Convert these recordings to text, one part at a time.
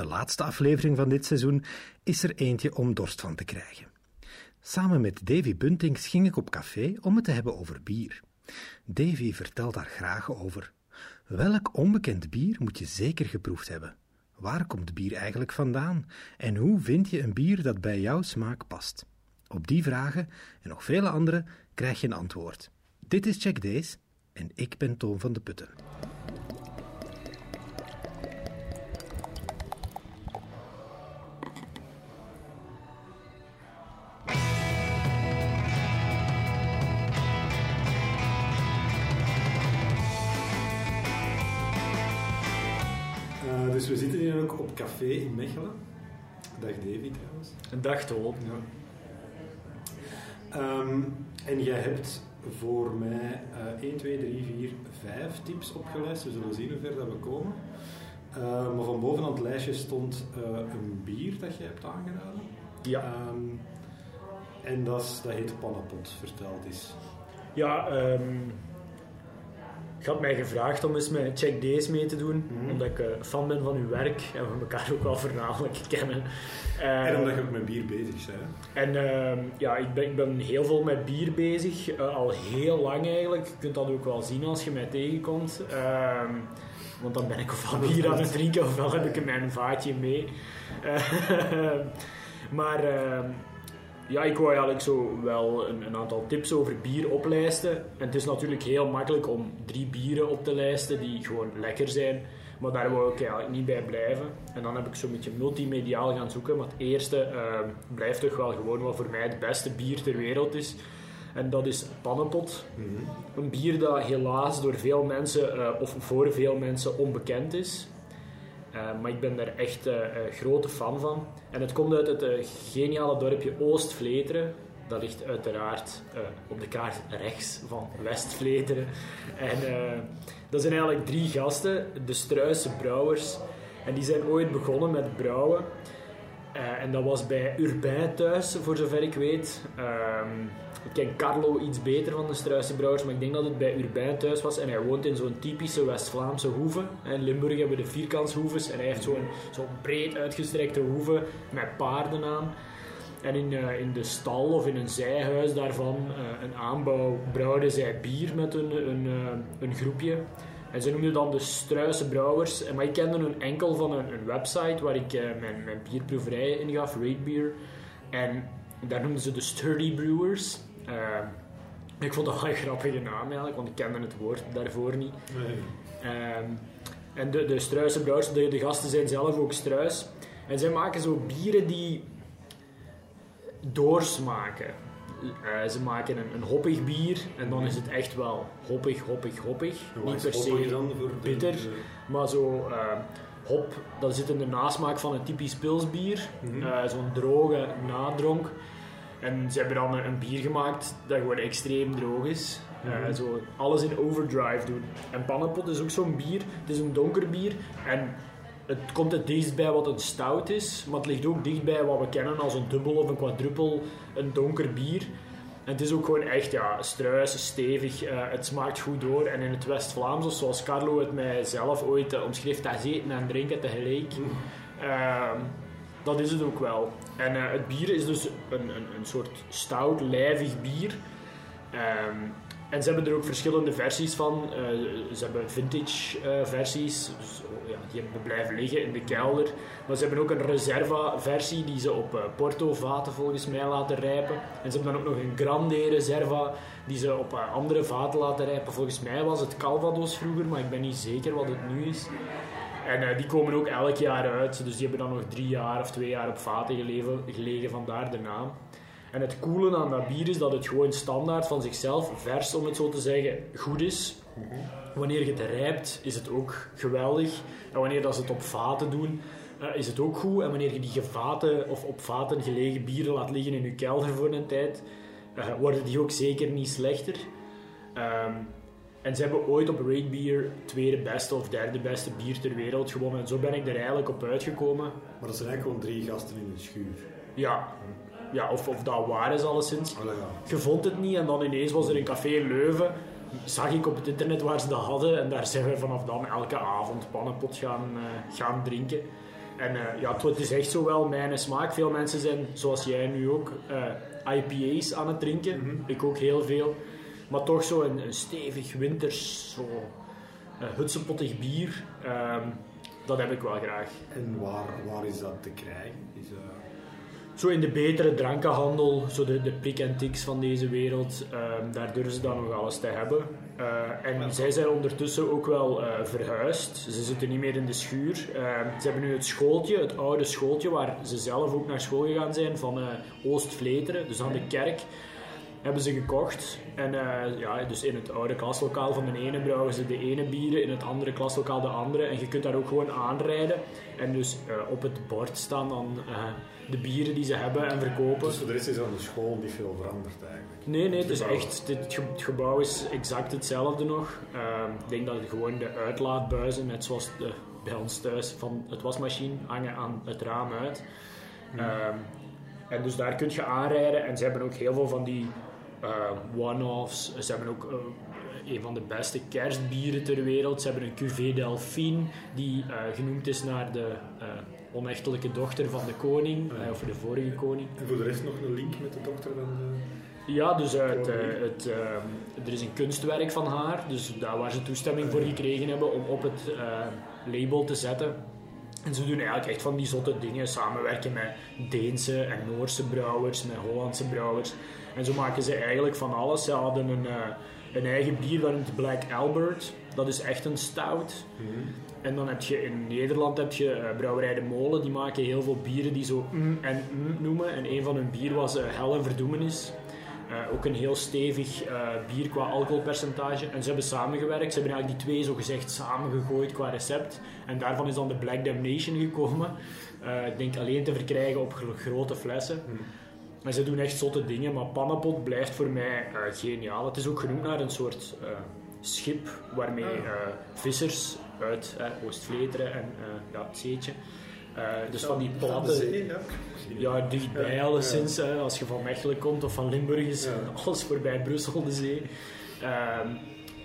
De laatste aflevering van dit seizoen is er eentje om dorst van te krijgen. Samen met Davy Buntings ging ik op café om het te hebben over bier. Davy vertelt daar graag over. Welk onbekend bier moet je zeker geproefd hebben? Waar komt bier eigenlijk vandaan? En hoe vind je een bier dat bij jouw smaak past? Op die vragen en nog vele andere krijg je een antwoord. Dit is Check Days en ik ben Toon van de Putten. Café in Mechelen. Dag Davy trouwens. Dag Toon. Ja. Um, en jij hebt voor mij uh, 1, 2, 3, 4, 5 tips opgelijst. We zullen zien hoe ver dat we komen. Uh, maar van bovenaan het lijstje stond uh, een bier dat je hebt aangeraden. Ja. Um, en dat, dat heet Pannapot, verteld is. Ja, um, ik had mij gevraagd om eens met Check Days mee te doen, mm. omdat ik uh, fan ben van uw werk en we elkaar ook wel voornamelijk kennen. Uh, en omdat je ook met bier bezig bent. En uh, ja, ik ben, ik ben heel veel met bier bezig, uh, al heel lang eigenlijk. Je kunt dat ook wel zien als je mij tegenkomt. Ehm, want dan ben ik ofwel bier aan het drinken ofwel heb ik in mijn vaatje mee. maar ja, ik wou eigenlijk zo wel een, een, aantal tips over bier oplijsten. En het is natuurlijk heel makkelijk om drie bieren op te lijsten die gewoon lekker zijn. Maar daar wou ik eigenlijk niet bij blijven. En dan heb ik zo'n beetje multimediaal gaan zoeken. Maar het eerste uh, blijft toch wel gewoon wat voor mij het beste bier ter wereld is. En dat is Pannenpot. Mm -hmm. Een bier dat helaas door veel mensen, uh, of voor veel mensen, onbekend is. Uh, maar ik ben daar echt uh, uh, grote fan van. En het komt uit het geniale dorpje Oost-Vleteren. Dat ligt uiteraard op de kaart rechts van West-Vleteren. En dat zijn eigenlijk drie gasten, de Struise Brouwers. En die zijn ooit begonnen met brouwen. En dat was bij Urbijn thuis, voor zover ik weet. Ik ken Carlo iets beter van de Struise Brouwers, maar ik denk dat het bij Urbijn thuis was. En hij woont in zo'n typische West-Vlaamse hoeve. In Limburg hebben we de vierkantshoeves en hij heeft zo'n zo breed uitgestrekte hoeve met paarden aan. En in, uh, in de stal of in een zijhuis daarvan, uh, een aanbouw, brouwden zij bier met een, een, een groepje. En ze noemden dan de Struise Brouwers. Maar ik kende hun enkel van een, een website waar ik mijn, mijn bierproeverij in gaf, Beer. En daar noemden ze de Sturdy Brewers. Uh, ik vond dat wel een grappige naam eigenlijk, want ik kende het woord daarvoor niet. Nee. Uh, en de, de Struise brouwers, de, de gasten zijn zelf ook struis. En zij maken zo bieren die doorsmaken. Uh, ze maken een, een, hoppig bier en dan is het echt wel hoppig, hoppig, hoppig. Niet per se bitter, de... maar zo uh, hop, dat zit in de nasmaak van een typisch pilsbier. Mm -hmm. uh, Zo'n droge nadronk. En ze hebben dan een bier gemaakt dat gewoon extreem droog is. Mm -hmm. uh, zo alles in overdrive doen. En Pannenpot is ook zo'n bier. Het is een donker bier. En het komt het dichtst bij wat een stout is. Maar het ligt ook dicht bij wat we kennen als een dubbel of een quadruppel. Een donker bier. En het is ook gewoon echt ja, struis, stevig. Uh, het smaakt goed door. En in het West-Vlaams, zoals Carlo het mij zelf ooit uh, omschreef, dat eten en drinken tegelijk. Mm. Uh, dat is het ook wel. En uh, het bier is dus een, een, een soort stout, lijvig bier. Um, en ze hebben er ook verschillende versies van. Uh, ze hebben vintage uh, versies, dus, ja, die hebben blijven liggen in de kelder. Maar ze hebben ook een reserva versie die ze op uh, Porto vaten volgens mij laten rijpen. En ze hebben dan ook nog een Grande reserva die ze op andere vaten laten rijpen. Volgens mij was het Calvados vroeger, maar ik ben niet zeker wat het nu is. En die komen ook elk jaar uit, dus die hebben dan nog drie jaar of twee jaar op vaten gelegen, gelegen vandaar de naam. En het coole aan dat bier is dat het gewoon standaard van zichzelf, vers om het zo te zeggen, goed is. Wanneer je het rijpt, is het ook geweldig. En wanneer dat ze het op vaten doen, uh, is het ook goed. En wanneer je die gevaten of op vaten gelegen bieren laat liggen in je kelder voor een tijd, uh, worden die ook zeker niet slechter. Um, en ze hebben ooit op Rate Beer tweede beste of derde beste bier ter wereld gewonnen. En zo ben ik er eigenlijk op uitgekomen. Maar dat zijn eigenlijk gewoon drie gasten in een schuur. Ja, ja of, of dat waar is alleszins. Allee, ja. Je vond het niet en dan ineens was er een café in Leuven. Zag ik op het internet waar ze dat hadden. En daar zijn we vanaf dan elke avond pannenpot gaan, uh, gaan drinken. En uh, ja, het is echt zo wel mijn smaak. Veel mensen zijn, zoals jij nu ook, uh, IPA's aan het drinken. Mhm. Ik ook heel veel. Maar toch zo een, een stevig winters, zo hutsepottig bier. ehm, dat heb ik wel graag. En waar, waar is dat te krijgen? Is, eh, Zo in de betere drankenhandel, zo de, de prik en tiks van deze wereld, ehm, daar durven ze dan nog alles te hebben. Eh, en zij zijn ondertussen ook wel eh, verhuisd. Ze zitten niet meer in de schuur. Ehm, ze hebben nu het schooltje, het oude schooltje, waar ze zelf ook naar school gegaan zijn, van eh, Oost-Vleteren, dus aan de kerk. Hebben ze gekocht. En eh, ja, dus in het oude klaslokaal van de ene brouwen ze de ene bieren, in het andere klaslokaal de andere. En je kunt daar ook gewoon aanrijden. En dus eh, op het bord staan dan eh, de bieren die ze hebben en verkopen. dus voor de rest is aan de school niet veel veranderd eigenlijk. Nee, nee, het is gebouw. echt, dit het gebouw is exact hetzelfde nog. Ehm, ik denk dat het gewoon de uitlaatbuizen, net zoals de, bij ons thuis van het wasmachine, hangen aan het raam uit. Ehm, en dus daar kun je aanrijden en ze hebben ook heel veel van die one-offs. Ze hebben ook eh, een van de beste kerstbieren ter wereld. Ze hebben een Cuvée Delphine, die eh, genoemd is naar de eh, onechtelijke dochter van de koning, Ja. eh, of de vorige koning. En voor de rest nog een link met de dokter van de... Ja, dus eh, het, eh, eh, er is een kunstwerk van haar, dus daar waar ze toestemming voor gekregen hebben om op het eh, label te zetten. En ze doen eigenlijk echt van die zotte dingen, samenwerken met Deense en Noorse brouwers, met Hollandse brouwers. En zo maken ze eigenlijk van alles. Ze hadden een, eh, een eigen bier, dat noemt Black Albert. Dat is echt een stout. En dan heb je in Nederland heb je eh, Brouwerij de Molen, die maken heel veel bieren die zo mm en mm noemen. En een van hun bier was eh, Hel en Verdoemenis. Ook een heel stevig bier qua alcoholpercentage. En ze hebben samengewerkt. Ze hebben eigenlijk die twee zo gezegd samengegooid qua recept. En daarvan is dan de Black Damnation gekomen. Ik denk alleen te verkrijgen op gro- grote flessen. En ze doen echt zotte dingen, maar Pannenpot blijft voor mij eh, geniaal. Het is ook genoemd naar een soort eh, schip waarmee Ah. eh, vissers uit Oost-Vleteren en ja, het zeetje. dus van die platte, zee, ja. ja, dichtbij Ja, alleszins. als je van Mechelen komt of van Limburg is alles voorbij Brussel, de zee. Ehm,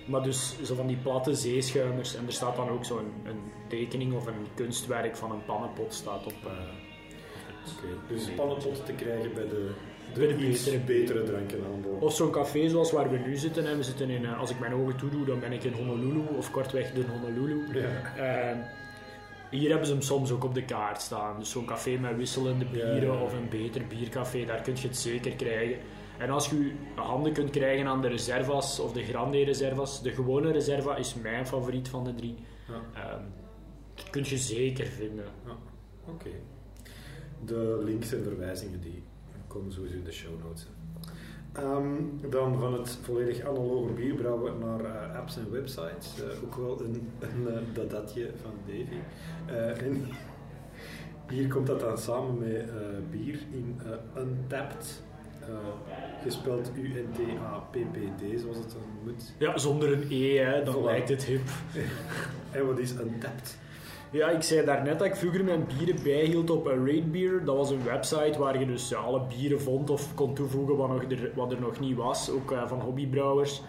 maar dus zo van die platte zeeschuimers. En er staat dan ook zo'n een tekening of een kunstwerk van een pannenpot staat op. eh, Oké, dus pannenpot te krijgen bij de, Bij de betere- betere drankenhandel. Of zo'n café zoals waar we nu zitten. Hè. We zitten in, eh, als ik mijn ogen toedoe, dan ben ik in Honolulu, of kortweg de Honolulu. Ja. Ehm, hier hebben ze hem soms ook op de kaart staan. Dus zo'n café met wisselende bieren Ja, ja, ja. of een beter biercafé, daar kun je het zeker krijgen. En als je je handen kunt krijgen aan de reservas of de grande reservas, de gewone reserva is mijn favoriet van de drie. Ja. Ehm, dat kun je zeker vinden. Oké. De links en verwijzingen die komen sowieso in de show notes. Ehm, dan van het volledig analoge bierbrouwen naar eh, apps en websites. Eh, ook wel een, een eh, dadatje van Davy. En hier komt dat dan samen met bier in Untapped. gespeld U-N-T-A-P-P-D, zoals het dan moet. Ja, zonder een E, hè, dan Voilà. lijkt het hip. En wat is Untapped? Ja, ik zei daarnet dat ik vroeger mijn bieren bijhield op een Rate Beer. Dat was een website waar je dus alle bieren vond of kon toevoegen wat, er, wat er nog niet was. Ook eh, van hobbybrouwers.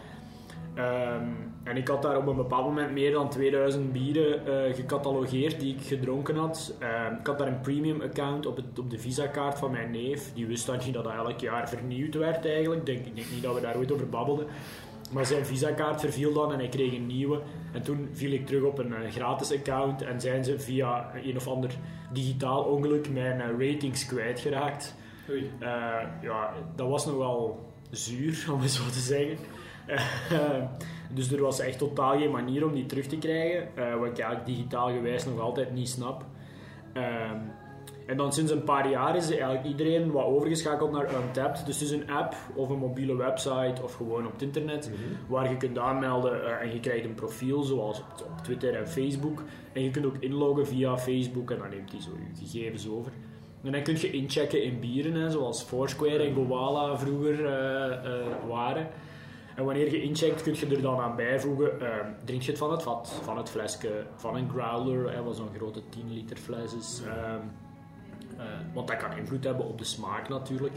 Ehm, en ik had daar op een bepaald moment meer dan 2000 bieren eh, gecatalogeerd die ik gedronken had. Ehm, ik had daar een premium account op, het, op de Visa-kaart van mijn neef. Die wist dan niet dat dat elk jaar vernieuwd werd eigenlijk. Ik denk, denk niet dat we daar ooit over babbelden. Maar zijn Visa-kaart verviel dan en hij kreeg een nieuwe. En toen viel ik terug op een eh, gratis account en zijn ze via een of ander digitaal ongeluk mijn eh, ratings kwijtgeraakt. Oei. Eh, ja, dat was nog wel zuur, om het zo te zeggen. Dus er was echt totaal geen manier om die terug te krijgen, wat ik eigenlijk digitaal gewijs nog altijd niet snap. Ehm, en dan sinds een paar jaar is eigenlijk iedereen wat overgeschakeld naar Untapped. Dus het is een app of een mobiele website of gewoon op het internet waar je kunt aanmelden eh, en je krijgt een profiel zoals op, op Twitter en Facebook. En je kunt ook inloggen via Facebook en dan neemt hij zo je gegevens over. En dan kun je inchecken in bieren, hè, zoals Foursquare en Goala vroeger eh, eh, waren. En wanneer je incheckt, kun je er dan aan bijvoegen, eh, drink je het van het vat, van het flesje, van een growler, hè, wat zo'n grote 10 liter fles is. Ehm, eh, want dat kan invloed hebben op de smaak natuurlijk.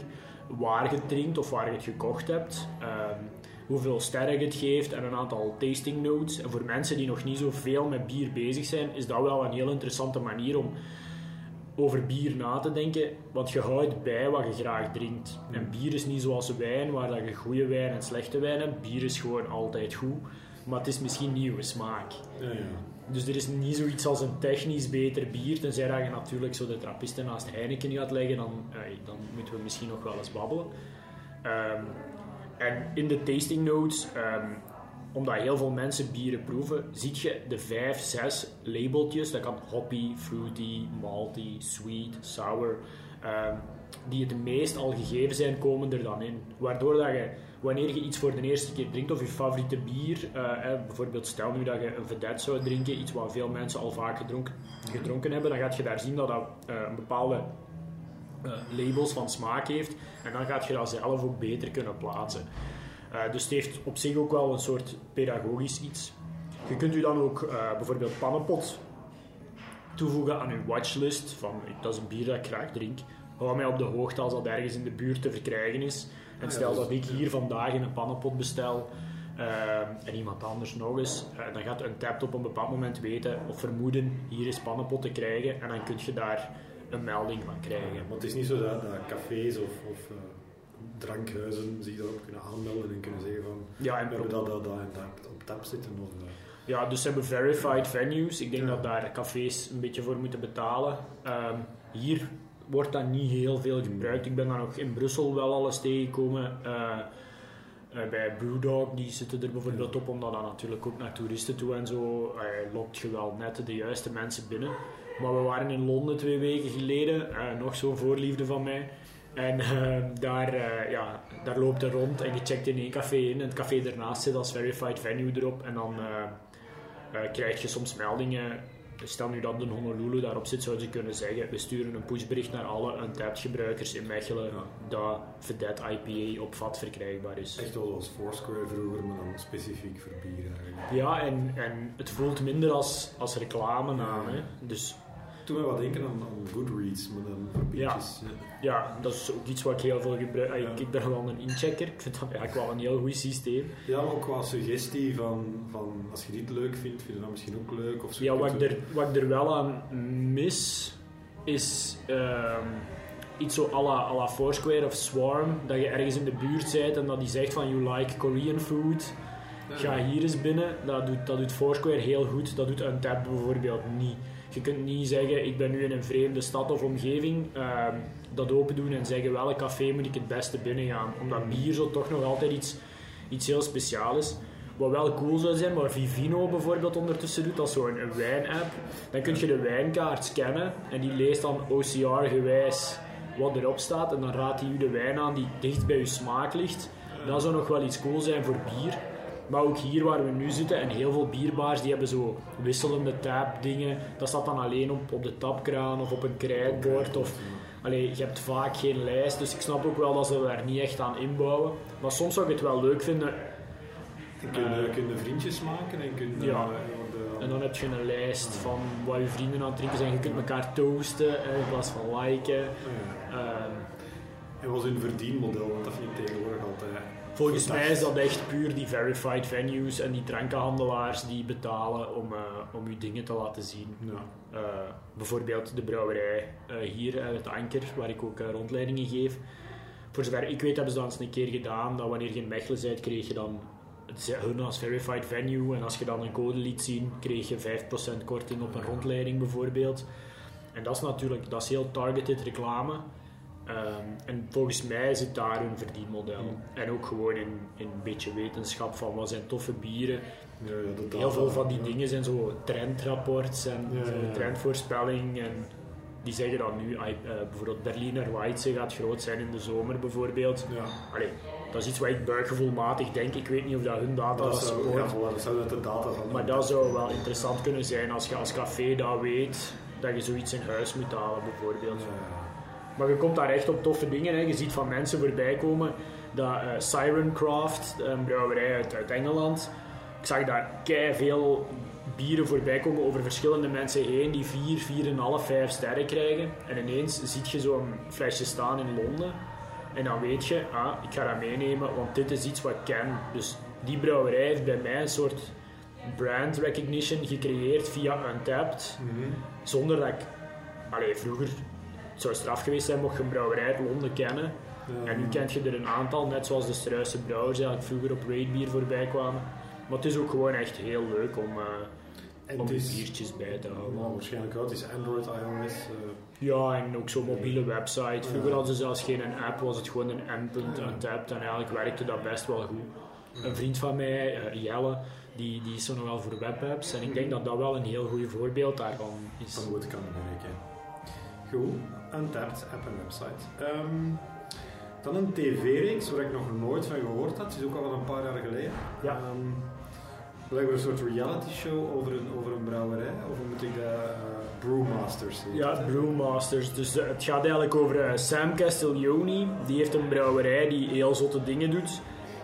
Waar je het drinkt of waar je het gekocht hebt. ehm, hoeveel sterren je het geeft en een aantal tasting notes. En voor mensen die nog niet zoveel met bier bezig zijn, is dat wel een heel interessante manier om over bier na te denken, want je houdt bij wat je graag drinkt. En bier is niet zoals wijn, waar dat je goede wijn en slechte wijn hebt. Bier is gewoon altijd goed, maar het is misschien nieuwe smaak. Ja, ja. Dus er is niet zoiets als een technisch beter bier, tenzij dat je natuurlijk zo de trappisten naast Heineken gaat leggen, dan, dan moeten we misschien nog wel eens babbelen. Ehm, en in de tasting notes, ehm, omdat heel veel mensen bieren proeven, zie je de vijf, zes labeltjes. Dat kan hoppy, fruity, malty, sweet, sour. ehm, die het meest al gegeven zijn, komen er dan in. Waardoor dat je, wanneer je iets voor de eerste keer drinkt, of je favoriete bier, eh, bijvoorbeeld stel nu dat je een vedette zou drinken, iets wat veel mensen al vaak gedronken, hebben, dan gaat je daar zien dat dat eh, een bepaalde eh, labels van smaak heeft. En dan gaat je dat zelf ook beter kunnen plaatsen. Eh, dus het heeft op zich ook wel een soort pedagogisch iets. Je kunt u dan ook bijvoorbeeld pannenpot toevoegen aan uw watchlist. Van dat is een bier dat ik graag drink. Hou mij op de hoogte als dat ergens in de buurt te verkrijgen is. En ja, stel dat ik hier vandaag in een pannenpot bestel. eh, en iemand anders nog eens, eh, dan gaat een tap op een bepaald moment weten of vermoeden hier is pannenpot te krijgen en dan kun je daar een melding van krijgen. Want het is niet zo dat, dat cafés of, of eh, drankhuizen zich daarop kunnen aanmelden en kunnen zeggen van Ja, en we hebben dat, dat, dat op tap zitten. Of, Ja, dus ze hebben verified venues. Ik denk Ja. dat daar cafés een beetje voor moeten betalen. Ehm, hier wordt dat niet heel veel gebruikt. Ik ben daar nog in Brussel wel al eens tegengekomen. eh, eh, bij Brewdog, die zitten er bijvoorbeeld op, omdat dat natuurlijk ook naar toeristen toe en zo eh, lokt je wel net de juiste mensen binnen. Maar we waren in Londen twee weken geleden, nog zo'n voorliefde van mij. En daar, ja, daar loopt er rond en je checkt in één café in. En het café ernaast zit als verified venue erop. En dan krijg je soms meldingen. Stel nu dat de Honolulu daarop zit, zouden ze kunnen zeggen: we sturen een pushbericht naar alle Untapped gebruikers in Mechelen Ja. dat Vedette IPA op vat verkrijgbaar is. echt wel zoals Foursquare vroeger, maar dan specifiek voor bier eigenlijk. Ja, en, en het voelt minder als, als reclame aan. Hè. Dus Toen mij wat denken aan, aan Goodreads, maar dan. Ja. ja, dat is ook iets wat ik heel veel gebruik. Ja. Ik, ben wel een inchecker. Ik vind dat eigenlijk wel een heel goed systeem. Ja, maar ook qua suggestie van, van als je dit leuk vindt, vind je dat misschien ook leuk. Of zo. Ja, wat ik, er, wat ik er wel aan mis, is ehm, iets zo à la, à la Foursquare of Swarm, dat je ergens in de buurt bent en dat die zegt van you like Korean food, ga hier eens binnen. Dat doet, dat doet Foursquare heel goed, dat doet Untapped bijvoorbeeld niet. Je kunt niet zeggen, ik ben nu in een vreemde stad of omgeving, ehm, dat open doen en zeggen welk café moet ik het beste binnen gaan. Omdat bier zo toch nog altijd iets, iets heel speciaals is. Wat wel cool zou zijn, waar Vivino bijvoorbeeld ondertussen doet, dat is zo'n wijn-app. Dan kun je de wijnkaart scannen en die leest dan OCR-gewijs wat erop staat. En dan raadt hij u de wijn aan die dicht bij uw smaak ligt. Dat zou nog wel iets cool zijn voor bier. Maar ook hier waar we nu zitten, en heel veel bierbars, die hebben zo wisselende tapdingen. Dat staat dan alleen op, op de tapkraan of op een krijtbord. Of, allee, je hebt vaak geen lijst, dus ik snap ook wel dat ze daar niet echt aan inbouwen. Maar soms zou ik het wel leuk vinden. Je kunt, eh, kun je vriendjes maken en kun je... Ja. eh, de- En dan heb je een lijst van wat je vrienden aan het drinken zijn. Je kunt elkaar toasten eh, in plaats van liken. Ja. Ehm, En wat is hun verdienmodel? Want dat vind ik tegenwoordig altijd... volgens mij is dat echt puur die verified venues en die drankenhandelaars die betalen om, eh, om je dingen te laten zien. Ja. Eh, bijvoorbeeld de brouwerij eh, hier uit Anker, waar ik ook rondleidingen geef. Voor zover ik weet hebben ze dat eens een keer gedaan, dat wanneer je in Mechelen bent, kreeg je dan het- hun als verified venue. En als je dan een code liet zien, kreeg je 5% korting op een rondleiding bijvoorbeeld. En dat is natuurlijk dat is heel targeted reclame. Ehm, en volgens mij zit daar hun verdienmodel. En ook gewoon in, in een beetje wetenschap van wat zijn toffe bieren. Ja, ja, de Heel veel van die ja. dingen zijn zo trendrapports en zo trendvoorspelling. En die zeggen dan nu, ah, eh, bijvoorbeeld Berliner Weisse gaat groot zijn in de zomer bijvoorbeeld. Ja. Allee, dat is iets wat ik buikgevoelmatig denk. Ik weet niet of dat hun data Dat support. ja, dat zou de data van... Maar dat zou wel interessant kunnen zijn als je als café dat weet, dat je zoiets in huis moet halen bijvoorbeeld. Maar je komt daar echt op toffe dingen. Hè. Je ziet van mensen voorbij komen dat eh Siren Craft, een brouwerij uit, uit Engeland, ik zag daar kei veel bieren voorbij komen over verschillende mensen heen die 4, 4,5, 5 sterren krijgen. En ineens ziet je zo'n flesje staan in Londen. En dan weet je, ah, ik ga dat meenemen, want dit is iets wat ik ken. Dus die brouwerij heeft bij mij een soort brand recognition gecreëerd via Untapped Mhm. zonder dat ik allee, vroeger, het zou straf geweest zijn mocht je een brouwerij uit Londen kennen. Ja. En nu kent je er een aantal, net zoals de Struise brouwers eigenlijk vroeger op Raidbier voorbij kwamen. Maar het is ook gewoon echt heel leuk om, eh, En om is, biertjes bij te houden. nou, waarschijnlijk wel, het is Android, iOS. eh, Ja, en ook zo'n mobiele website. Vroeger hadden ze zelfs geen app, was het gewoon een endpunt Ja. untapped en eigenlijk werkte dat best wel goed. Een vriend van mij, eh, Jelle, die, die is zo nog wel voor webapps en ik denk dat dat wel een heel goed voorbeeld daarvan is. van hoe het kan werken. Goed, Untapped app en website. Ehm, dan een tv-reeks waar ik nog nooit van gehoord had. Het is ook al een paar jaar geleden. Ja. Ehm, blijkbaar een soort reality show over een, over een brouwerij. Of moet ik dat? eh, Brewmasters. heet Ja, het? Brewmasters. Dus eh, het gaat eigenlijk over eh, Sam Castiglioni. Die heeft een brouwerij die heel zotte dingen doet.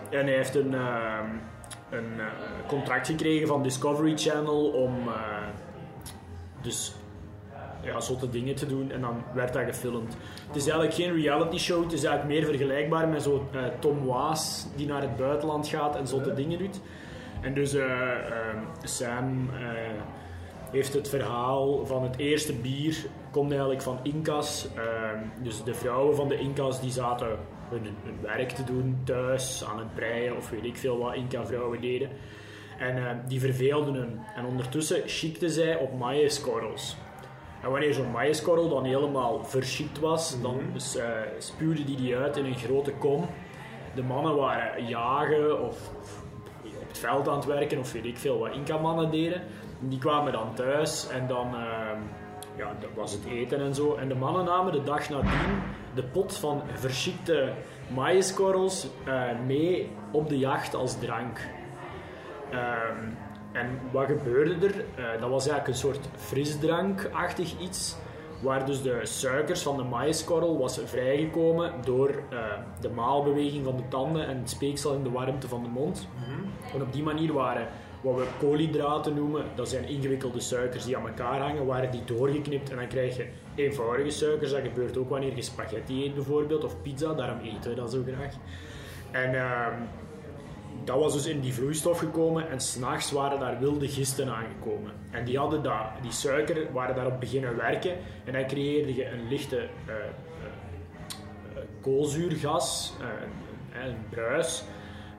En hij heeft een, eh, een contract gekregen van Discovery Channel om dus ja, zotte dingen te doen. En dan werd dat gefilmd. Het is eigenlijk geen reality show. Het is eigenlijk meer vergelijkbaar met zo eh, Tom Waas die naar het buitenland gaat en zotte dingen doet. En dus eh, eh, Sam eh, heeft het verhaal van het eerste bier, komt eigenlijk van Incas. Ehm, dus de vrouwen van de Incas die zaten hun, hun werk te doen thuis, aan het breien of weet ik veel wat Inca-vrouwen deden. En eh, die verveelden hun. En ondertussen schikten zij op maïskorrels. En wanneer zo'n maïskorrel dan helemaal verschikt was, dan eh, spuwden die die uit in een grote kom. De mannen waren jagen of, op het veld aan het werken of weet ik veel wat Inca-mannen deden. En die kwamen dan thuis en dan ehm, ja, dat was het eten en zo. En de mannen namen de dag nadien de pot van verschikte maïskorrels eh, mee op de jacht als drank. Ehm, en wat gebeurde er? Eh, dat was eigenlijk een soort frisdrankachtig iets. Waar dus de suikers van de maïskorrel was vrijgekomen door eh, de maalbeweging van de tanden en het speeksel in de warmte van de mond. En op die manier waren wat we koolhydraten noemen, dat zijn ingewikkelde suikers die aan elkaar hangen, waren die doorgeknipt en dan krijg je eenvoudige suikers. Dat gebeurt ook wanneer je spaghetti eet bijvoorbeeld, of pizza, daarom eten we dat zo graag. En ehm, dat was dus in die vloeistof gekomen en s'nachts waren daar wilde gisten aangekomen. En die hadden dat, die suiker, waren daarop beginnen werken en dan creëerde je een lichte eh, eh, eh, koolzuurgas, eh, een, bruis,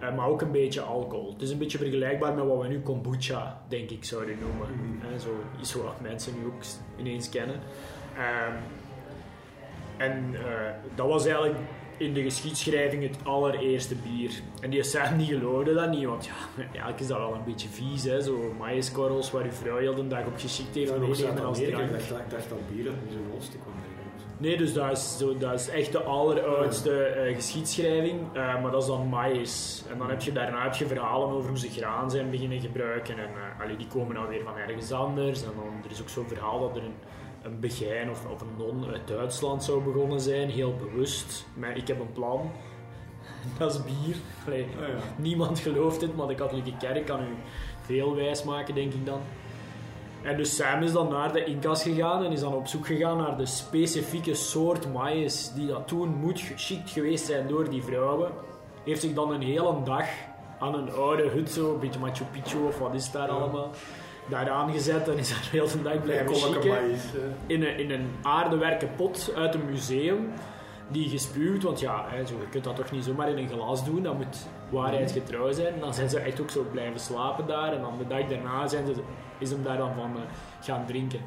maar ook een beetje alcohol. Het is een beetje vergelijkbaar met wat we nu kombucha, denk ik, zouden noemen. Eh, zo iets wat mensen nu ook ineens kennen. Ehm, en dat was eigenlijk in de geschiedschrijving het allereerste bier. En die Sam die geloofde dat niet, want ja, eigenlijk is dat wel een beetje vies, hè? zo maïskorrels waar je vrouw heel de dag op geschikt heeft Ja, meenemen als drank. Ik dacht, ik dacht dat bier dat niet zo'n kon drinken. Nee, dus dat is, zo, dat is echt de alleroudste eh, geschiedschrijving, eh, maar dat is dan maïs. En dan heb je daarna heb je verhalen over hoe ze graan zijn beginnen gebruiken. En allee, die komen dan weer van ergens anders. En dan, er is ook zo'n verhaal dat er een, een begijn of, of een non uit Duitsland zou begonnen zijn, heel bewust. Maar ik heb een plan. Dat is bier. Allee, Ah, ja. Niemand gelooft het, maar de katholieke kerk kan u veel wijs maken, denk ik dan. En dus Sam is dan naar de Incas gegaan en is dan op zoek gegaan naar de specifieke soort maïs die dat toen moet geschikt geweest zijn door die vrouwen. Heeft zich dan een hele dag aan een oude hut, zo, een beetje Machu Picchu of wat is daar allemaal, daar aangezet en is daar heel de dag blijven maïs. eh. in een, in een aardewerken pot uit een museum die gespuwd, want ja, hè, zo, je kunt dat toch niet zomaar in een glas doen, dat moet waarheidsgetrouw zijn. En dan zijn ze echt ook zo blijven slapen daar en dan de dag daarna zijn ze, is hem daar dan van eh, gaan drinken.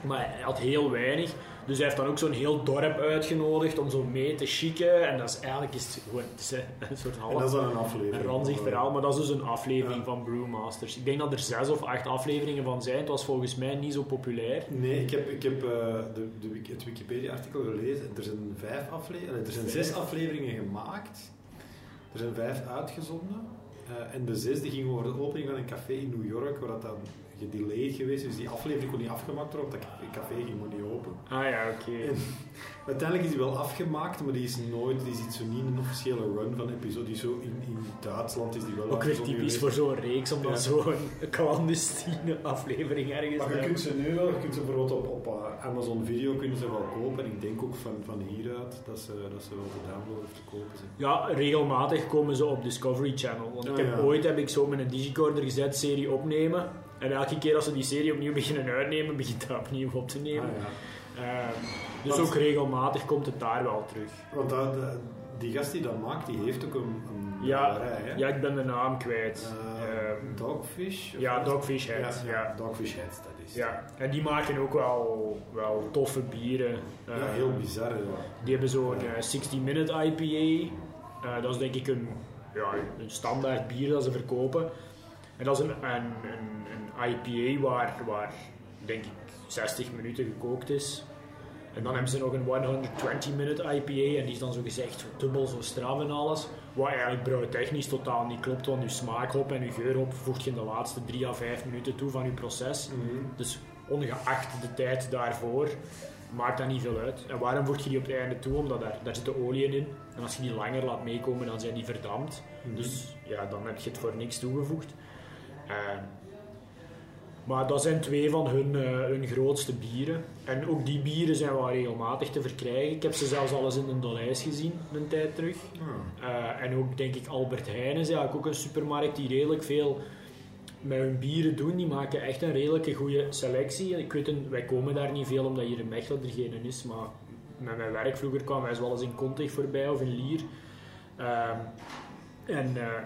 Maar hij had heel weinig, dus hij heeft dan ook zo'n heel dorp uitgenodigd om zo mee te chicken. En dat is eigenlijk is het gewoon het is, een soort En half dat is dan een aflevering. een ranzig verhaal, maar dat is dus een aflevering Ja. van Brewmasters. Ik denk dat er zes of acht afleveringen van zijn. Het was volgens mij niet zo populair. Nee, ik heb, ik heb eh, de, de, het Wikipedia-artikel gelezen. Er zijn vijf afleveringen, er zijn zes afleveringen gemaakt. Er zijn vijf uitgezonden. Eh, en de zesde ging over de opening van een café in New York, waar dat dan gedelayed geweest. Dus die aflevering kon niet afgemaakt worden, dat café ging maar niet open. Ah ja, oké. Uiteindelijk is die wel afgemaakt, maar die is nooit, die zit zo niet in een officiële run van episode. Die zo in, in Duitsland is die wel Ook weer typisch geweest. voor zo'n reeks, om dan Ja. zo'n clandestine aflevering ergens Maar je kunt ze nu wel, je kunt ze bijvoorbeeld op, op eh, Amazon Video kunnen ze wel kopen. En ik denk ook van, van hieruit dat ze, dat ze wel te downloaden of te kopen zijn. Ja, regelmatig komen ze op Discovery Channel. Want ik Ah, heb ja. ooit heb ik zo met een digicorder gezet, serie opnemen. En elke keer als ze die serie opnieuw beginnen uitnemen, begint dat opnieuw op te nemen. Ah, ja. Ehm, dus Want- ook regelmatig komt het daar wel terug. Want dat, die gast die dat maakt, die heeft ook een, een Ja, hè? ja, ik ben de naam kwijt. Ehm, Dogfish? ja? Dogfish Head, ja. Dogfish Head, dat is ja, en die maken ook wel, wel toffe bieren. Ja, Eh, heel bizar. ja. Die hebben zo'n eh, 60-minute IPA. Eh, dat is denk ik een, ja, een standaard bier dat ze verkopen. En dat is een, een, IPA waar, waar denk ik 60 minuten gekookt is. En dan hebben ze nog een 120-minute IPA en die is dan zo gezegd zo dubbel zo strak en alles. Wat eigenlijk brouwtechnisch totaal niet klopt, want je smaakhop en je geurhop voegt je in de laatste 3 à 5 minuten toe van je proces. Dus ongeacht de tijd daarvoor, maakt dat niet veel uit. En waarom voeg je die op het einde toe? Omdat daar, daar zitten oliën in. En als je die langer laat meekomen, dan zijn die verdampt. Dus ja, dan heb je het voor niks toegevoegd. Eh, maar dat zijn twee van hun, eh, hun grootste bieren. En ook die bieren zijn wel regelmatig te verkrijgen. Ik heb ze zelfs al eens in een Dolijs gezien, een tijd terug. Ah. Eh, en ook denk ik Albert Heijn is eigenlijk ook een supermarkt die redelijk veel met hun bieren doen. Die maken echt een redelijke goede selectie. Ik weet, een, wij komen daar niet veel omdat hier in Mechelen er geen is, maar met mijn werk vroeger kwamen wij wel eens in Contig voorbij of in Lier. Ehm, en eh,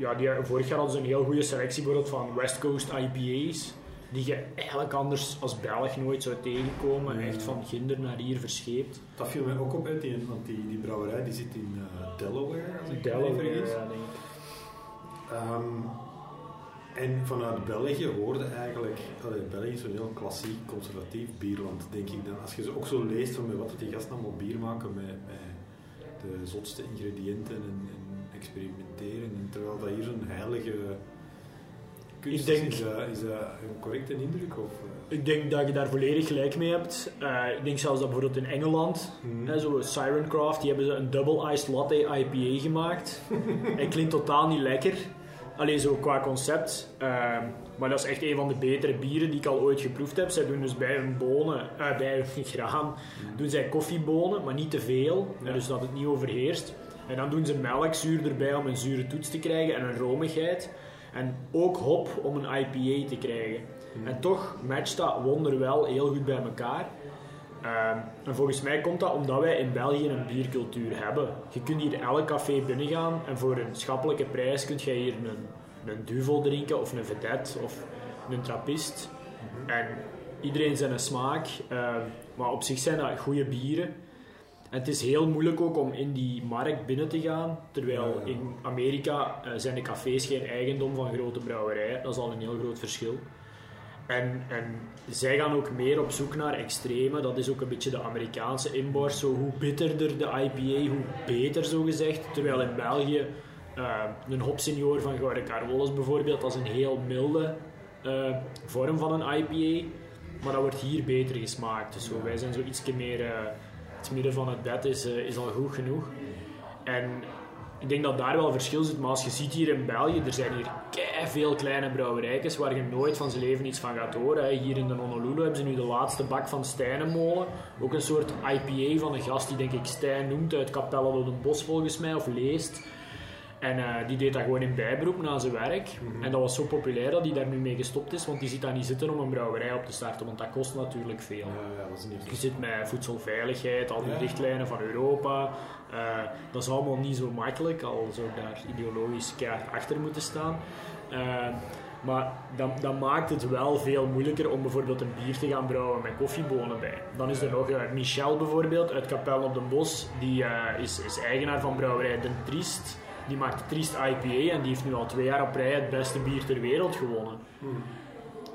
ja, die, vorig jaar hadden ze een heel goede selectie bijvoorbeeld van West Coast IPA's. Die je eigenlijk anders als Belg nooit zou tegenkomen. Ja. Echt van Ginder naar hier verscheept. Dat viel mij ook op, die, want die, die brouwerij die zit in eh, Delaware, als ik Delaware, ja, denk ik. Ehm, en vanuit België hoorde eigenlijk, allee, België is zo'n heel klassiek conservatief bierland, denk ik dan. Als je zo ook zo leest van met wat die gasten allemaal bier maken, met, met de zotste ingrediënten en, en experimenteren, en terwijl dat hier zo'n heilige kunst Ik denk- is, is, dat, is dat een correcte indruk? Of, eh? Ik denk dat je daar volledig gelijk mee hebt. Eh, ik denk zelfs dat bijvoorbeeld in Engeland, Hmm. hè, zo Sirencraft, die hebben ze een double iced latte IPA gemaakt. Het klinkt totaal niet lekker. Alleen zo qua concept. Ehm, maar dat is echt een van de betere bieren die ik al ooit geproefd heb. Zij doen dus bij hun bonen, eh, bij hun graan, doen zij koffiebonen, maar niet te veel. Ja. Dus dat het niet overheerst. En dan doen ze melkzuur erbij om een zure toets te krijgen en een romigheid. En ook hop om een IPA te krijgen. En toch matcht dat wonderwel heel goed bij elkaar. Ehm, en volgens mij komt dat omdat wij in België een biercultuur hebben. Je kunt hier elk café binnengaan en voor een schappelijke prijs kun je hier een, een duvel drinken of een vedette of een trappist. En iedereen zijn een smaak, ehm, maar op zich zijn dat goede bieren. En het is heel moeilijk ook om in die markt binnen te gaan, terwijl in Amerika eh, zijn de cafés geen eigendom van grote brouwerijen. Dat is al een heel groot verschil. En, en zij gaan ook meer op zoek naar extreme. Dat is ook een beetje de Amerikaanse inborst. Zo hoe bitterder de IPA, hoe beter zo gezegd. Terwijl in België eh, een hopsenior van Gouden Carolus bijvoorbeeld, dat is een heel milde eh, vorm van een IPA. Maar dat wordt hier beter gesmaakt. Dus zo, wij zijn zo iets meer... het midden van het bed is, eh, is al goed genoeg. En ik denk dat daar wel verschil zit, maar als je ziet hier in België, er zijn hier veel kleine brouwerijtjes waar je nooit van zijn leven iets van gaat horen. Hier in de Honolulu hebben ze nu de laatste bak van Stijnenmolen. Ook een soort IPA van een gast die denk ik Stijn noemt, uit Capelle door den Bos volgens mij, of leest. En eh, die deed dat gewoon in bijberoep na zijn werk. En dat was zo populair dat hij daar nu mee gestopt is, want die zit daar niet zitten om een brouwerij op te starten, want dat kost natuurlijk veel. Ja, dat is niet Je zit met voedselveiligheid, al die Ja. richtlijnen van Europa. Eh, dat is allemaal niet zo makkelijk, al zou ik daar ideologisch keihard achter moeten staan. Eh, maar dat, dat maakt het wel veel moeilijker om bijvoorbeeld een bier te gaan brouwen met koffiebonen bij. Dan is er nog Michel bijvoorbeeld uit Kapel op den Bos. Die is, is eigenaar van brouwerij Den Triest. Die maakt Triest IPA en die heeft nu al twee jaar op rij het beste bier ter wereld gewonnen.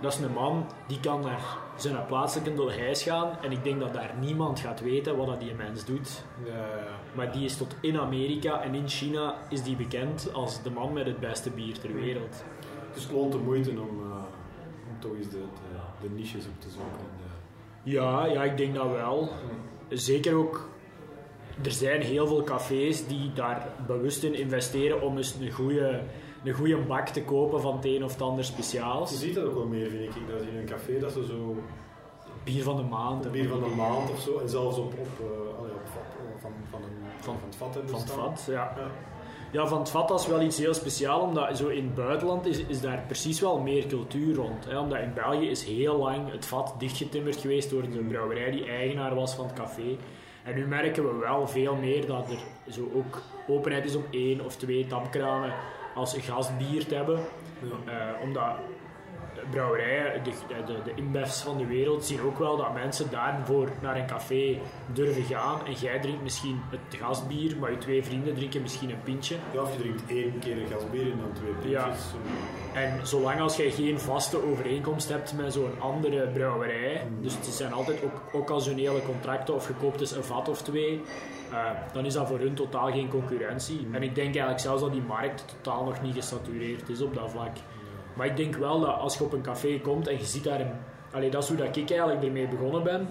Dat is een man die kan naar zijn plaatselijke Dolhijs gaan en ik denk dat daar niemand gaat weten wat dat die mens doet. Ja, ja. Maar die is tot in Amerika en in China is die bekend als de man met het beste bier ter wereld. Dus het loont de moeite om, eh, om toch eens de, de, de niches op te zoeken. Ja, ja, ik denk dat wel. Zeker ook, er zijn heel veel cafés die daar bewust in investeren om eens een goede, een goede bak te kopen van het een of het ander Je speciaals. ziet dat ook wel meer, vind ik. Dat in een café dat ze zo Bier van de maand. bier van een maand of zo, en zelfs op, op, allee, op vat, eh, van, van, een, van, Van- het vat hebben Van het vat, ja. Ja. Ja, van het vat dat is wel iets heel speciaals, omdat zo in het buitenland is, is daar precies wel meer cultuur rond. Hè? Omdat in België is heel lang het vat dichtgetimmerd geweest door de brouwerij die eigenaar was van het café. En nu merken we wel veel meer dat er zo ook openheid is om één of twee tapkranen als gastbier te hebben. Ja. Eh, omdat brouwerijen, de, de, van de wereld, zien ook wel dat mensen daarvoor naar een café durven gaan. En jij drinkt misschien het gastbier, maar je twee vrienden drinken misschien een pintje. Ja, of je drinkt één keer een glas bier en dan twee pintjes. En zolang als jij geen vaste overeenkomst hebt met zo'n andere brouwerij, dus het zijn altijd ook occasionele contracten of gekoopt is een vat of twee, eh, dan is dat voor hun totaal geen concurrentie. En ik denk eigenlijk zelfs dat die markt totaal nog niet gesatureerd is op dat vlak. Maar ik denk wel dat als je op een café komt en je ziet daar een... Allee, dat is hoe dat ik eigenlijk ermee begonnen ben.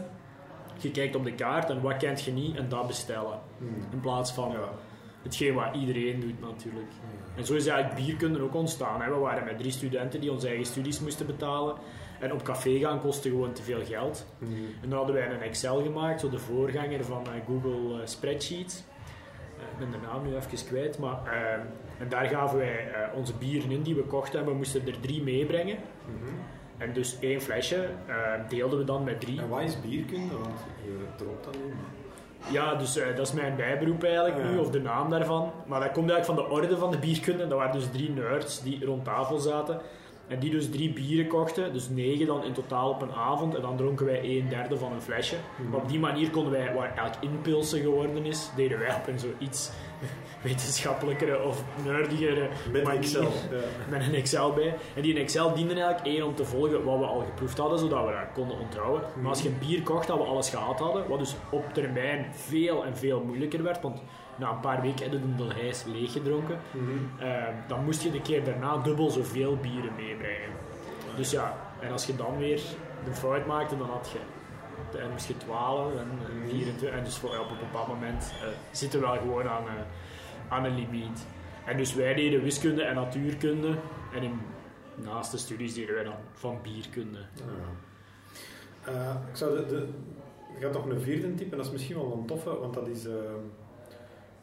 Je kijkt op de kaart en wat kent je niet en dat bestellen. In plaats van Ja. hetgeen wat iedereen doet natuurlijk. En zo is eigenlijk bierkunde ook ontstaan. Hè. We waren met drie studenten die onze eigen studies moesten betalen. En op café gaan kostte gewoon te veel geld. En dan hadden wij een Excel gemaakt, zo de voorganger van eh, Google eh, Spreadsheets. Eh, ik ben de naam nu even kwijt, maar... eh, en daar gaven wij eh, onze bieren in die we kochten en we moesten er drie meebrengen. En dus één flesje eh, deelden we dan met drie. En wat is bierkunde? Want je dropt dat maar- Ja, dus eh, dat is mijn bijberoep eigenlijk nu, of de naam daarvan. Maar dat komt eigenlijk van de orde van de bierkunde. Dat waren dus drie nerds die rond tafel zaten. En die dus drie bieren kochten, dus negen dan in totaal op een avond. En dan dronken wij een derde van een flesje. Maar op die manier konden wij, waar eigenlijk inpilsen geworden is, deden wij op een zoiets wetenschappelijkere of nerdigere Met manier. Excel. Ja. Met een Excel bij. En die Excel diende eigenlijk één om te volgen wat we al geproefd hadden, zodat we dat konden onthouden. Maar als je een bier kocht dat we alles gehad hadden, wat dus op termijn veel en veel moeilijker werd, want na een paar weken hadden de lijst leeggedronken, eh, dan moest je de keer daarna dubbel zoveel bieren meebrengen. Dus ja, en als je dan weer de fout maakte, dan had je en je 12 en eh, 24. En dus voor, op een bepaald moment eh, zitten we wel gewoon aan, eh, aan een limiet. En dus wij deden wiskunde en natuurkunde. En in, naast de studies deden wij dan van bierkunde. Ja. Eh, ik zou de, nog een vierde tip en dat is misschien wel een toffe, want dat is eh,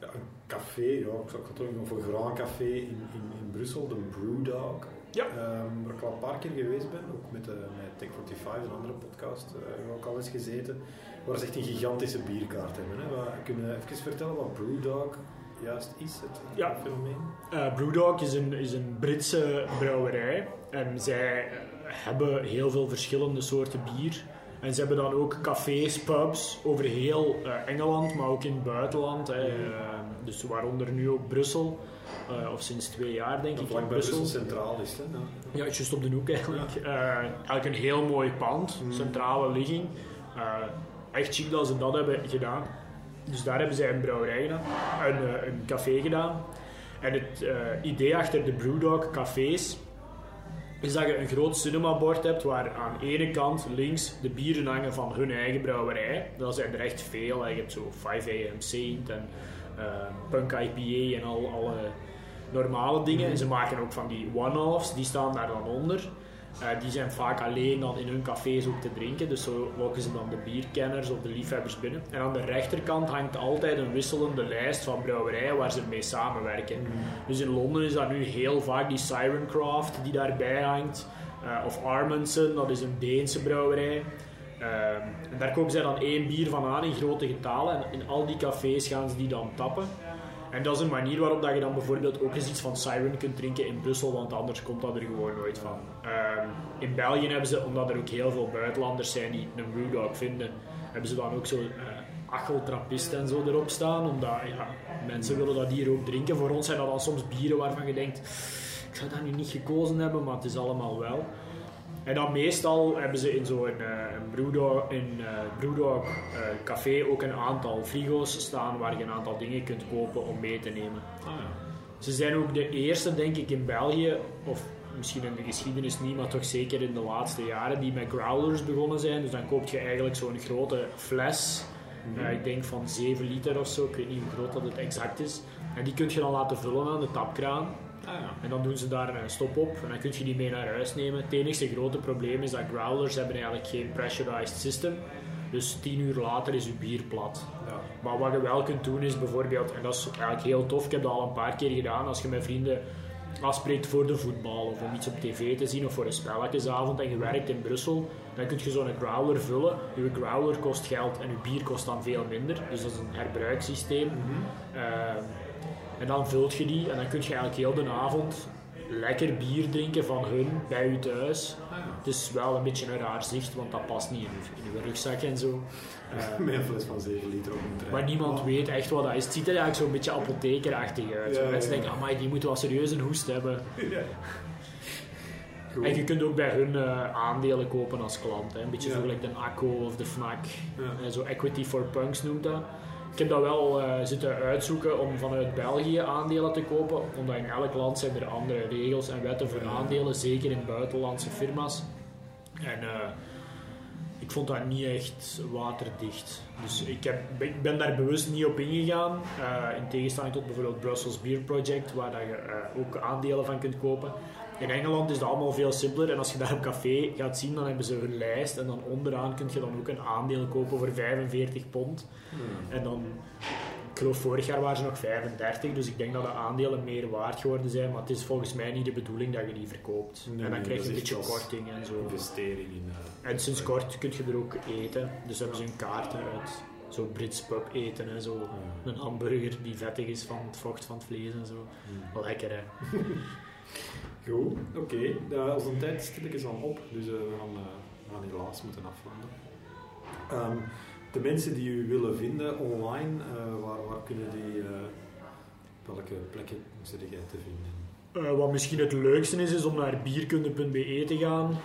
ja, een café. Ja, ik zou ga toch een Grand Café in, in, in Brussel, de Brewdog. Ja. Ehm, waar ik al een paar keer geweest ben, ook met, de met Tech45, een andere podcast, eh, hebben we ook al eens gezeten, waar ze echt een gigantische bierkaart hebben. Hè. Wat, kunnen we even vertellen wat Brewdog juist is, het, het Ja. fenomeen? Eh Brewdog is een, is een Britse brouwerij. En zij eh, hebben heel veel verschillende soorten bier. En ze hebben dan ook cafés, pubs over heel eh, Engeland, maar ook in het buitenland. Hè. Eh, dus waaronder nu ook Brussel. Eh, of sinds twee jaar denk Dat ik vlak Brussel. Brussel Centraal is. Hè? Ja. Ja, juist op de hoek eigenlijk. Eh, eigenlijk een heel mooi pand, centrale ligging. Eh, echt chic dat ze dat hebben gedaan. Dus daar hebben zij een brouwerij gedaan, een, een café gedaan. En het idee achter de Brewdog cafés is dat je een groot cinemabord hebt waar aan de ene kant links de bieren hangen van hun eigen brouwerij. Dat zijn er echt veel. Je hebt zo 5 AM Saint en Punk IPA en al alle normale dingen. En ze maken ook van die one-offs, die staan daar dan onder. Eh, die zijn vaak alleen dan in hun cafés ook te drinken, dus zo lokken ze dan de bierkenners of de liefhebbers binnen. En aan de rechterkant hangt altijd een wisselende lijst van brouwerijen waar ze mee samenwerken. Dus in Londen is dat nu heel vaak die Sirencraft die daarbij hangt, Eh, of Armandsen, dat is een Deense brouwerij. Ehm, en daar kopen zij dan één bier van aan in grote getalen en in al die cafés gaan ze die dan tappen. En dat is een manier waarop dat je dan bijvoorbeeld ook eens iets van Siren kunt drinken in Brussel, want anders komt dat er gewoon nooit van. Ehm, in België hebben ze, omdat er ook heel veel buitenlanders zijn die een brewdog vinden, hebben ze dan ook zo uh, acheltrappist en zo erop staan, omdat ja, mensen willen dat hier ook drinken. Voor ons zijn dat dan soms bieren waarvan je denkt, ik zou dat nu niet gekozen hebben, maar het is allemaal wel. En dan meestal hebben ze in zo'n uh, Brewdog, in, uh, Brewdog uh, café ook een aantal frigo's staan waar je een aantal dingen kunt kopen om mee te nemen. Ah, ja. Ze zijn ook de eerste, denk ik, in België, of misschien in de geschiedenis niet, maar toch zeker in de laatste jaren, die met growlers begonnen zijn. Dus dan koop je eigenlijk zo'n grote fles, mm -hmm. ik denk van 7 liter of zo, ik weet niet hoe groot dat het exact is. En die kun je dan laten vullen aan de tapkraan. Ah, ja. En dan doen ze daar een stop op en dan kun je die mee naar huis nemen. Het enige grote probleem is dat growlers hebben eigenlijk geen pressurized system. Dus tien uur later is je bier plat. Ja. Maar wat je wel kunt doen is bijvoorbeeld, en dat is eigenlijk heel tof, ik heb dat al een paar keer gedaan, als je met vrienden afspreekt voor de voetbal of om iets op tv te zien of voor een spelletjesavond en je werkt in Brussel, dan kun je zo'n growler vullen. Je growler kost geld en je bier kost dan veel minder. Dus dat is een herbruiksysteem. Uh, en dan vult je die en dan kun je eigenlijk heel de avond lekker bier drinken van hun bij je thuis. Het is wel een beetje een raar zicht, want dat past niet in je rugzak en zo. Uh, een fles van 7 liter op een trein. Maar niemand wow. weet echt wat dat is. Het ziet er eigenlijk zo'n beetje apothekerachtig uit. Ja, Mensen ja, denken, amai, die moeten wel serieus een hoest hebben. Ja. En je kunt ook bij hun uh, aandelen kopen als klant. Hè. Een beetje zo gelijk de ACO of de FNAC. Uh, zo Equity for Punks noemt dat. Ik heb dat wel uh, zitten uitzoeken om vanuit België aandelen te kopen, omdat in elk land zijn er andere regels en wetten voor aandelen, zeker in buitenlandse firma's. En uh, ik vond dat niet echt waterdicht. Dus ik, heb, ik ben daar bewust niet op ingegaan, uh, in tegenstelling tot bijvoorbeeld Brussels Beer Project, waar dat je ook aandelen van kunt kopen. In Engeland is dat allemaal veel simpeler. En als je daar op café gaat zien, dan hebben ze hun lijst. En dan onderaan kun je dan ook een aandeel kopen voor 45 pond. Hmm. En dan, ik geloof vorig jaar waren ze nog 35. Dus ik denk dat de aandelen meer waard geworden zijn. Maar het is volgens mij niet de bedoeling dat je die verkoopt. Nee, en dan krijg je een beetje korting en zo. Investering in. Uh, en sinds kort kun je er ook eten. Dus hebben ze een kaart uit. Zo Brits pub eten en zo. Ja. Een hamburger die vettig is van het vocht van het vlees en zo. Hmm. Lekker hè. Goed, oké. Okay. onze tijd stilletjes al op, dus uh, we, gaan, uh, we helaas moeten afronden. Um, de mensen die u willen vinden online, waar, waar, kunnen die, welke plekken zitten jij te vinden? Wat misschien het leukste is, is om naar bierkunde.be te gaan.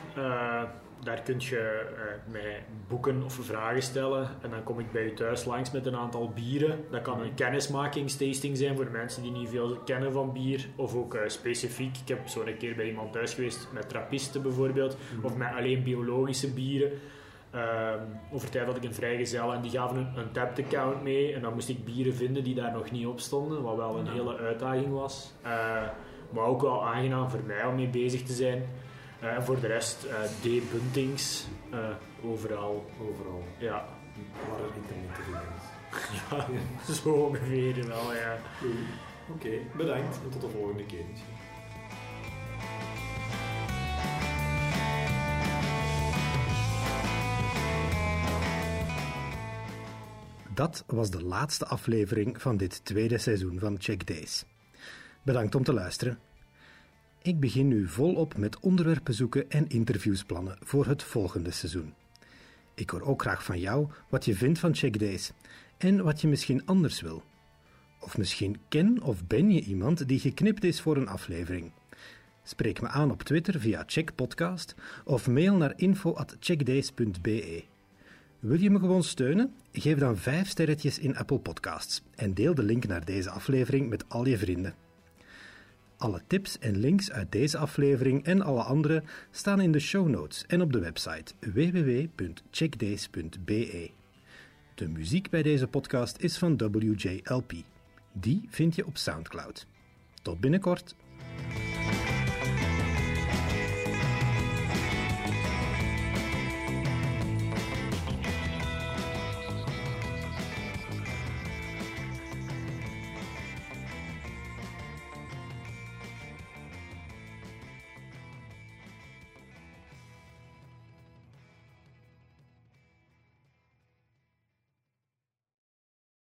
daar kun je mij boeken of vragen stellen. En dan kom ik bij je thuis langs met een aantal bieren. Dat kan een kennismakingstasting zijn voor mensen die niet veel kennen van bier. Of ook specifiek. Ik heb zo een keer bij iemand thuis geweest met trappisten bijvoorbeeld. Mm. Of met alleen biologische bieren. Over tijd had ik een vrijgezel en die gaven een, een tapped account mee. En dan moest ik bieren vinden die daar nog niet op stonden. Wat wel een hele uitdaging was. Uh, maar ook wel aangenaam voor mij om mee bezig te zijn. En uh, voor de rest, uh, D-buntings, uh, overal. Overal. Ja. Waar er internet te vinden is. ja, zo ongeveer wel, ja. Oké, okay, bedankt en tot de volgende keer. Dat was de laatste aflevering van dit tweede seizoen van Check Days. Bedankt om te luisteren. Ik begin nu volop met onderwerpen zoeken en interviews plannen voor het volgende seizoen. Ik hoor ook graag van jou wat je vindt van Check Days en wat je misschien anders wil. Of misschien ken of ben je iemand die geknipt is voor een aflevering. Spreek me aan op Twitter via Check Podcast of mail naar info@checkdays.be. Wil je me gewoon steunen? Geef dan 5 sterretjes in Apple Podcasts en deel de link naar deze aflevering met al je vrienden. Alle tips en links uit deze aflevering en alle andere staan in de show notes en op de website www.checkdays.be. De muziek bij deze podcast is van WJLP. Die vind je op SoundCloud. Tot binnenkort.